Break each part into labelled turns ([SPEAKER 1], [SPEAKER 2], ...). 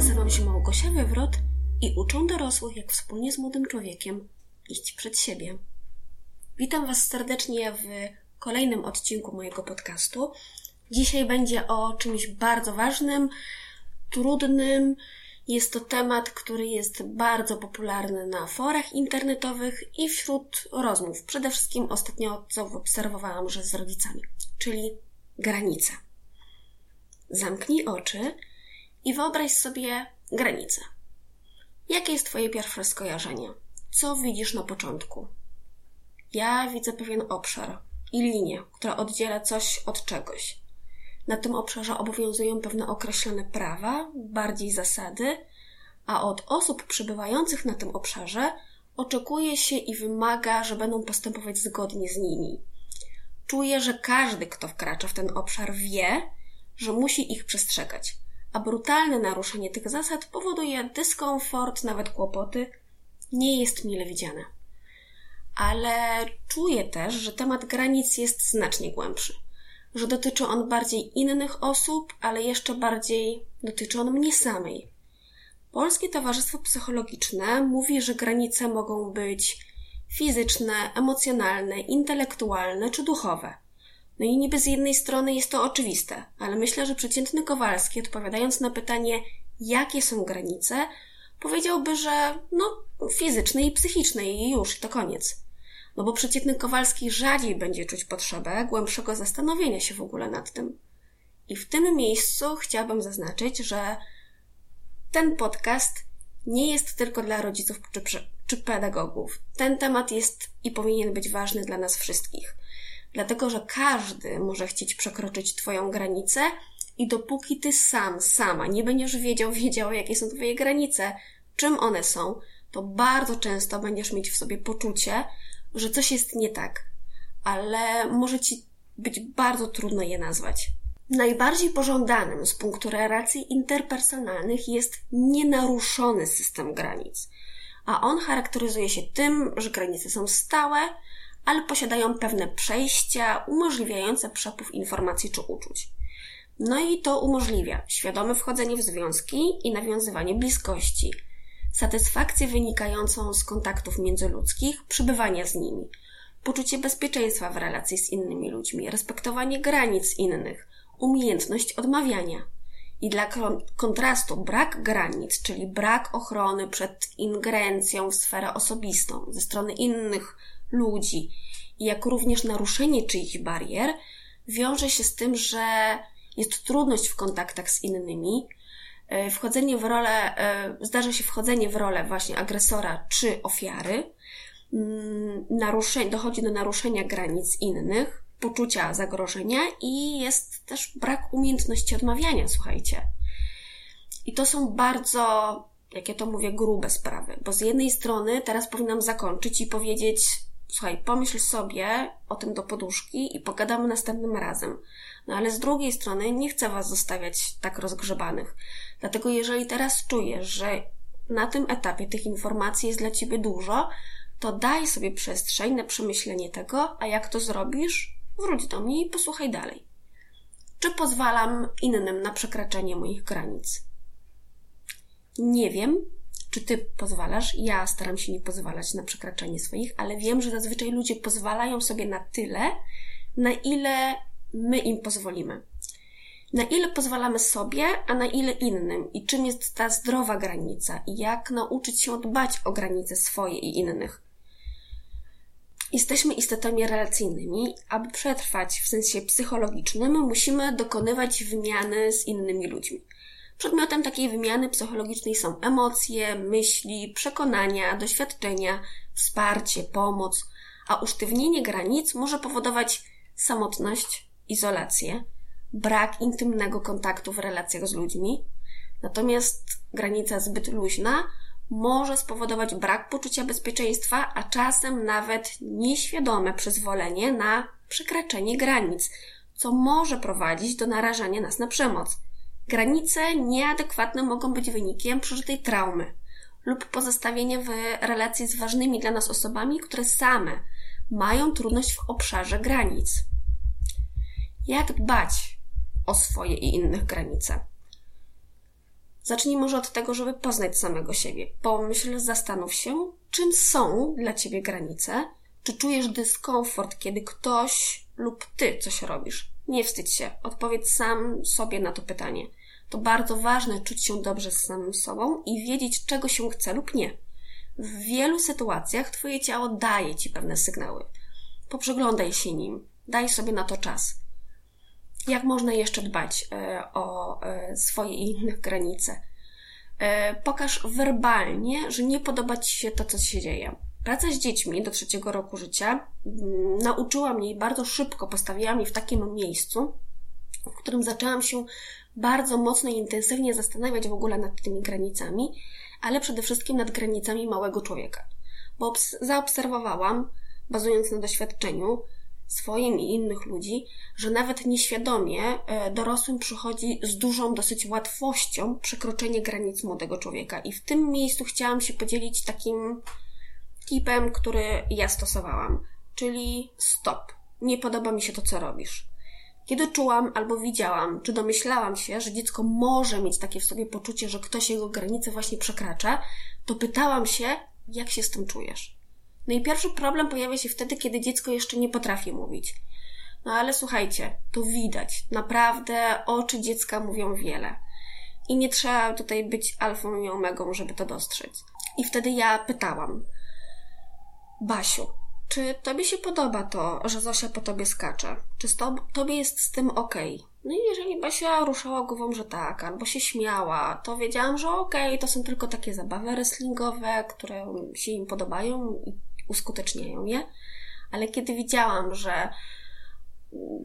[SPEAKER 1] Nazywam się Małgosia Wywrot i uczę dorosłych, jak wspólnie z młodym człowiekiem iść przed siebie. Witam Was serdecznie w kolejnym odcinku mojego podcastu. Dzisiaj będzie o czymś bardzo ważnym, trudnym. Jest to temat, który jest bardzo popularny na forach internetowych i wśród rozmów. Przede wszystkim ostatnio, co obserwowałam, że z rodzicami, czyli granice. Zamknij oczy i wyobraź sobie granicę. Jakie jest Twoje pierwsze skojarzenie? Co widzisz na początku? Ja widzę pewien obszar i linię, która oddziela coś od czegoś. Na tym obszarze obowiązują pewne określone prawa, bardziej zasady, a od osób przebywających na tym obszarze oczekuje się i wymaga, że będą postępować zgodnie z nimi. Czuję, że każdy, kto wkracza w ten obszar, wie, że musi ich przestrzegać a brutalne naruszenie tych zasad powoduje dyskomfort, nawet kłopoty, nie jest mile widziane. Ale czuję też, że temat granic jest znacznie głębszy, że dotyczy on bardziej innych osób, ale jeszcze bardziej dotyczy on mnie samej. Polskie Towarzystwo Psychologiczne mówi, że granice mogą być fizyczne, emocjonalne, intelektualne czy duchowe – no i niby z jednej strony jest to oczywiste, ale myślę, że przeciętny Kowalski, odpowiadając na pytanie, jakie są granice, powiedziałby, że no, fizyczne i psychiczne i już, to koniec. No bo przeciętny Kowalski rzadziej będzie czuć potrzebę głębszego zastanowienia się w ogóle nad tym. I w tym miejscu chciałabym zaznaczyć, że ten podcast nie jest tylko dla rodziców czy, czy pedagogów. Ten temat jest i powinien być ważny dla nas wszystkich dlatego że każdy może chcieć przekroczyć Twoją granicę i dopóki Ty sam, sama nie będziesz wiedział, wiedziała, jakie są Twoje granice, czym one są, to bardzo często będziesz mieć w sobie poczucie, że coś jest nie tak, ale może Ci być bardzo trudno je nazwać. Najbardziej pożądanym z punktu relacji interpersonalnych jest nienaruszony system granic, a on charakteryzuje się tym, że granice są stałe, ale posiadają pewne przejścia umożliwiające przepływ informacji czy uczuć. No i to umożliwia świadome wchodzenie w związki i nawiązywanie bliskości, satysfakcję wynikającą z kontaktów międzyludzkich, przybywania z nimi, poczucie bezpieczeństwa w relacji z innymi ludźmi, respektowanie granic innych, umiejętność odmawiania. I dla kontrastu brak granic, czyli brak ochrony przed ingerencją w sferę osobistą ze strony innych ludzi, jak również naruszenie czyichś barier wiąże się z tym, że jest trudność w kontaktach z innymi, e, wchodzenie w rolę, e, zdarza się wchodzenie w rolę właśnie agresora czy ofiary, mm, naruszeń, dochodzi do naruszenia granic innych, poczucia zagrożenia i jest też brak umiejętności odmawiania, słuchajcie. I to są bardzo, jak ja to mówię, grube sprawy, bo z jednej strony teraz powinnam zakończyć i powiedzieć, słuchaj, pomyśl sobie o tym do poduszki i pogadamy następnym razem. No ale z drugiej strony nie chcę Was zostawiać tak rozgrzebanych. Dlatego jeżeli teraz czujesz, że na tym etapie tych informacji jest dla Ciebie dużo, to daj sobie przestrzeń na przemyślenie tego, a jak to zrobisz, wróć do mnie i posłuchaj dalej. Czy pozwalam innym na przekraczanie moich granic? Nie wiem, czy ty pozwalasz? Ja staram się nie pozwalać na przekraczanie swoich, ale wiem, że zazwyczaj ludzie pozwalają sobie na tyle, na ile my im pozwolimy. Na ile pozwalamy sobie, a na ile innym? I czym jest ta zdrowa granica? I jak nauczyć się dbać o granice swoje i innych? Jesteśmy istotami relacyjnymi. Aby przetrwać w sensie psychologicznym, musimy dokonywać wymiany z innymi ludźmi. Przedmiotem takiej wymiany psychologicznej są emocje, myśli, przekonania, doświadczenia, wsparcie, pomoc, a usztywnienie granic może powodować samotność, izolację, brak intymnego kontaktu w relacjach z ludźmi. Natomiast granica zbyt luźna może spowodować brak poczucia bezpieczeństwa, a czasem nawet nieświadome przyzwolenie na przekraczanie granic, co może prowadzić do narażania nas na przemoc. Granice nieadekwatne mogą być wynikiem przeżytej traumy lub pozostawienia w relacji z ważnymi dla nas osobami, które same mają trudność w obszarze granic. Jak dbać o swoje i innych granice? Zacznij może od tego, żeby poznać samego siebie. Pomyśl, zastanów się, czym są dla ciebie granice. Czy czujesz dyskomfort, kiedy ktoś lub ty coś robisz? Nie wstydź się, odpowiedz sam sobie na to pytanie. To bardzo ważne czuć się dobrze z samym sobą i wiedzieć, czego się chce lub nie. W wielu sytuacjach Twoje ciało daje Ci pewne sygnały. Poprzeglądaj się nim, daj sobie na to czas. Jak można jeszcze dbać e, o e, swoje i innych granice? E, pokaż werbalnie, że nie podoba Ci się to, co się dzieje. Praca z dziećmi do trzeciego roku życia mm, nauczyła mnie i bardzo szybko postawiła mnie w takim miejscu, w którym zaczęłam się bardzo mocno i intensywnie zastanawiać w ogóle nad tymi granicami, ale przede wszystkim nad granicami małego człowieka. Bo zaobserwowałam, bazując na doświadczeniu swoim i innych ludzi, że nawet nieświadomie e, dorosłym przychodzi z dużą dosyć łatwością przekroczenie granic młodego człowieka. I w tym miejscu chciałam się podzielić takim tipem, który ja stosowałam, czyli stop. Nie podoba mi się to, co robisz. Kiedy czułam albo widziałam, czy domyślałam się, że dziecko może mieć takie w sobie poczucie, że ktoś jego granice właśnie przekracza, to pytałam się, jak się z tym czujesz. No i pierwszy problem pojawia się wtedy, kiedy dziecko jeszcze nie potrafi mówić. No ale słuchajcie, to widać. Naprawdę oczy dziecka mówią wiele. I nie trzeba tutaj być alfą i omegą, żeby to dostrzec. I wtedy ja pytałam, Basiu, czy tobie się podoba to, że Zosia po tobie skacze? Czy tobie jest z tym ok? No i jeżeli Basia ruszała głową, że tak, albo się śmiała, to wiedziałam, że okej, okay, to są tylko takie zabawy wrestlingowe, które się im podobają i uskuteczniają je. Ale kiedy widziałam, że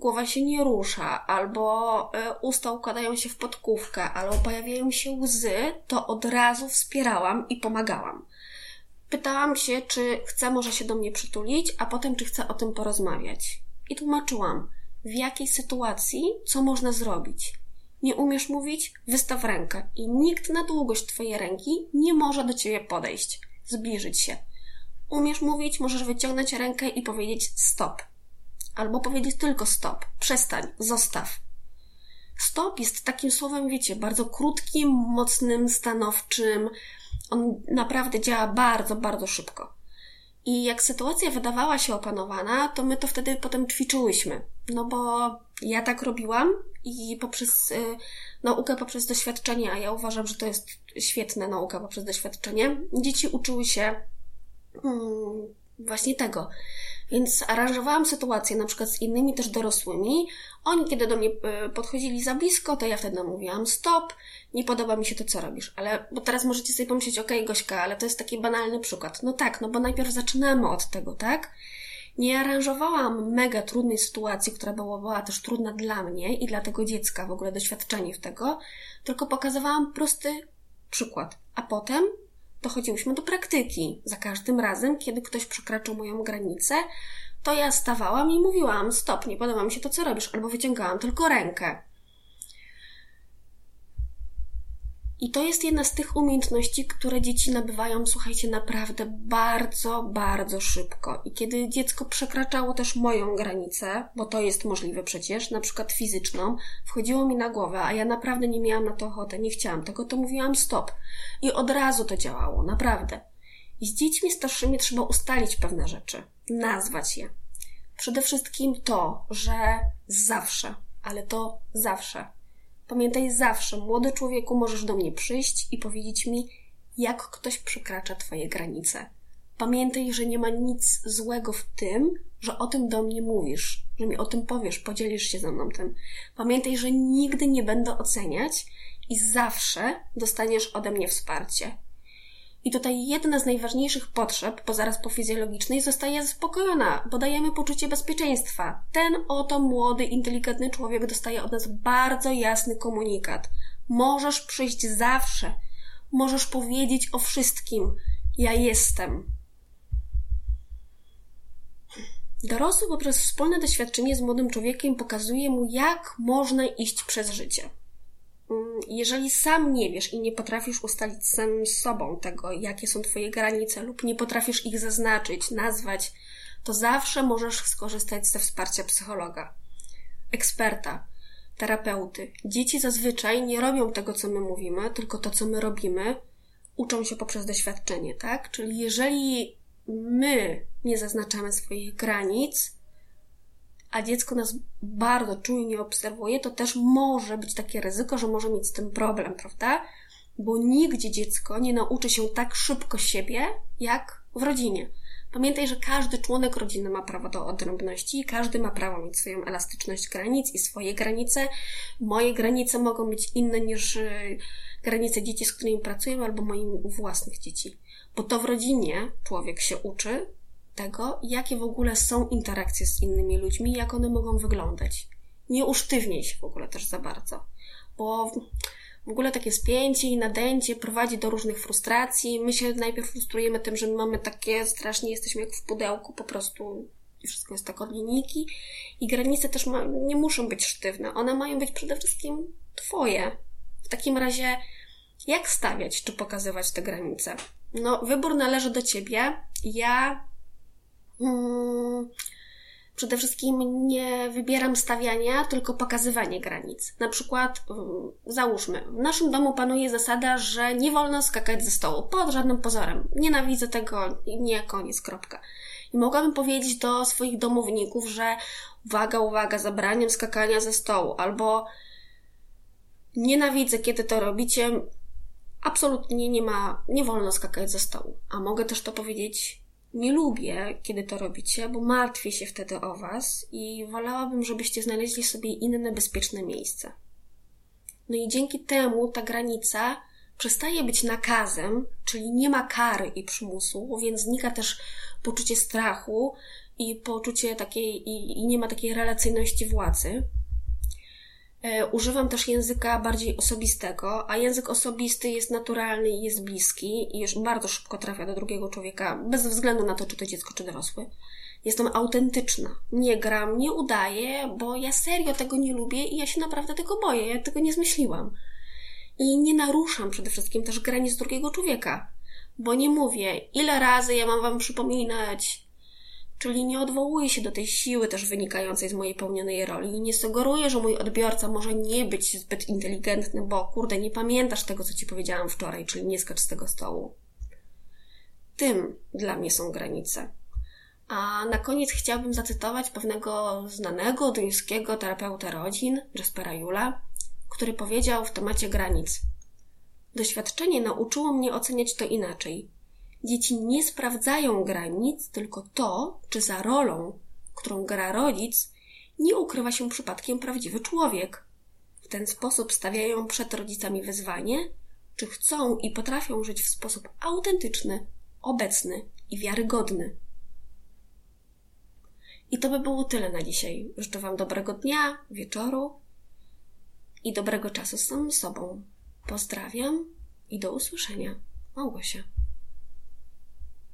[SPEAKER 1] głowa się nie rusza, albo e, usta układają się w podkówkę, albo pojawiają się łzy, to od razu wspierałam i pomagałam. Pytałam się, czy chce może się do mnie przytulić, a potem czy chce o tym porozmawiać. I tłumaczyłam, w jakiej sytuacji, co można zrobić. Nie umiesz mówić? Wystaw rękę i nikt na długość Twojej ręki nie może do Ciebie podejść, zbliżyć się. Umiesz mówić, możesz wyciągnąć rękę i powiedzieć stop. Albo powiedzieć tylko stop, przestań, zostaw. Stop jest takim słowem, wiecie, bardzo krótkim, mocnym, stanowczym, on naprawdę działa bardzo, bardzo szybko. I jak sytuacja wydawała się opanowana, to my to wtedy potem ćwiczyłyśmy. No bo ja tak robiłam i poprzez y, naukę, poprzez doświadczenie, a ja uważam, że to jest świetna nauka poprzez doświadczenie, dzieci uczyły się mm, właśnie tego. Więc aranżowałam sytuację na przykład z innymi też dorosłymi. Oni, kiedy do mnie y, podchodzili za blisko, to ja wtedy mówiłam stop, nie podoba mi się to, co robisz. Ale, bo teraz możecie sobie pomyśleć, okej, okay, Gośka, ale to jest taki banalny przykład. No tak, no bo najpierw zaczynamy od tego, tak? Nie aranżowałam mega trudnej sytuacji, która była, była też trudna dla mnie i dla tego dziecka, w ogóle doświadczenie w tego, tylko pokazywałam prosty przykład. A potem dochodziłyśmy do praktyki. Za każdym razem, kiedy ktoś przekraczał moją granicę, to ja stawałam i mówiłam: Stop, nie podoba mi się to, co robisz, albo wyciągałam tylko rękę. I to jest jedna z tych umiejętności, które dzieci nabywają, słuchajcie, naprawdę bardzo, bardzo szybko. I kiedy dziecko przekraczało też moją granicę, bo to jest możliwe przecież, na przykład fizyczną, wchodziło mi na głowę, a ja naprawdę nie miałam na to ochotę, nie chciałam tego, to mówiłam stop. I od razu to działało, naprawdę. I z dziećmi starszymi trzeba ustalić pewne rzeczy, nazwać je. Przede wszystkim to, że zawsze, ale to zawsze Pamiętaj zawsze, młody człowieku, możesz do mnie przyjść i powiedzieć mi, jak ktoś przekracza Twoje granice. Pamiętaj, że nie ma nic złego w tym, że o tym do mnie mówisz, że mi o tym powiesz, podzielisz się ze mną tym. Pamiętaj, że nigdy nie będę oceniać i zawsze dostaniesz ode mnie wsparcie. I tutaj jedna z najważniejszych potrzeb, bo zaraz po fizjologicznej, zostaje zaspokojona, bo dajemy poczucie bezpieczeństwa. Ten oto młody, inteligentny człowiek dostaje od nas bardzo jasny komunikat. Możesz przyjść zawsze. Możesz powiedzieć o wszystkim. Ja jestem. Dorosły poprzez wspólne doświadczenie z młodym człowiekiem pokazuje mu, jak można iść przez życie. Mm, jeżeli sam nie wiesz i nie potrafisz ustalić samym sobą tego, jakie są Twoje granice, lub nie potrafisz ich zaznaczyć, nazwać, to zawsze możesz skorzystać ze wsparcia psychologa, eksperta, terapeuty. Dzieci zazwyczaj nie robią tego, co my mówimy, tylko to, co my robimy, uczą się poprzez doświadczenie, tak? Czyli jeżeli my nie zaznaczamy swoich granic, a dziecko nas bardzo czujnie obserwuje, to też może być takie ryzyko, że może mieć z tym problem, prawda? Bo nigdzie dziecko nie nauczy się tak szybko siebie, jak w rodzinie. Pamiętaj, że każdy członek rodziny ma prawo do odrębności i każdy ma prawo mieć swoją elastyczność granic i swoje granice. Moje granice mogą być inne niż y, granice dzieci, z którymi pracuję, albo moich własnych dzieci. Bo to w rodzinie człowiek się uczy tego, jakie w ogóle są interakcje z innymi ludźmi, jak one mogą wyglądać. Nie usztywniej się w ogóle też za bardzo. Bo w ogóle takie spięcie i nadęcie prowadzi do różnych frustracji. My się najpierw frustrujemy tym, że my mamy takie strasznie, jesteśmy jak w pudełku, po prostu wszystko jest tak od linijki. I granice też ma, nie muszą być sztywne. One mają być przede wszystkim twoje. W takim razie, jak stawiać czy pokazywać te granice? No, wybór należy do ciebie. Ja przede wszystkim nie wybieram stawiania, tylko pokazywanie granic. Na przykład, mm, załóżmy, w naszym domu panuje zasada, że nie wolno skakać ze stołu, pod żadnym pozorem. Nienawidzę tego, nie, koniec, kropka. I mogłabym powiedzieć do swoich domowników, że uwaga, uwaga, zabraniam skakania ze stołu, albo nienawidzę, kiedy to robicie, absolutnie nie ma, nie wolno skakać ze stołu. A mogę też to powiedzieć nie lubię, kiedy to robicie, bo martwię się wtedy o Was i wolałabym, żebyście znaleźli sobie inne bezpieczne miejsce. No i dzięki temu ta granica przestaje być nakazem, czyli nie ma kary i przymusu, więc znika też poczucie strachu i poczucie takiej, i, i nie ma takiej relacyjności władzy. E, używam też języka bardziej osobistego, a język osobisty jest naturalny i jest bliski i już bardzo szybko trafia do drugiego człowieka, bez względu na to, czy to dziecko, czy dorosły. Jestem autentyczna. Nie gram, nie udaję, bo ja serio tego nie lubię i ja się naprawdę tego boję. Ja tego nie zmyśliłam. I nie naruszam przede wszystkim też granic drugiego człowieka. Bo nie mówię, ile razy ja mam wam przypominać, Czyli nie odwołuję się do tej siły też wynikającej z mojej pełnionej roli i nie sugeruję, że mój odbiorca może nie być zbyt inteligentny, bo kurde, nie pamiętasz tego, co ci powiedziałam wczoraj, czyli nie skacz z tego stołu. Tym dla mnie są granice. A na koniec chciałbym zacytować pewnego znanego duńskiego terapeuta rodzin, Jaspera Jula, który powiedział w temacie granic. Doświadczenie nauczyło mnie oceniać to inaczej. Dzieci nie sprawdzają granic, tylko to, czy za rolą, którą gra rodzic, nie ukrywa się przypadkiem prawdziwy człowiek. W ten sposób stawiają przed rodzicami wyzwanie, czy chcą i potrafią żyć w sposób autentyczny, obecny i wiarygodny. I to by było tyle na dzisiaj. Życzę Wam dobrego dnia, wieczoru i dobrego czasu z samym sobą. Pozdrawiam i do usłyszenia. Małgosia.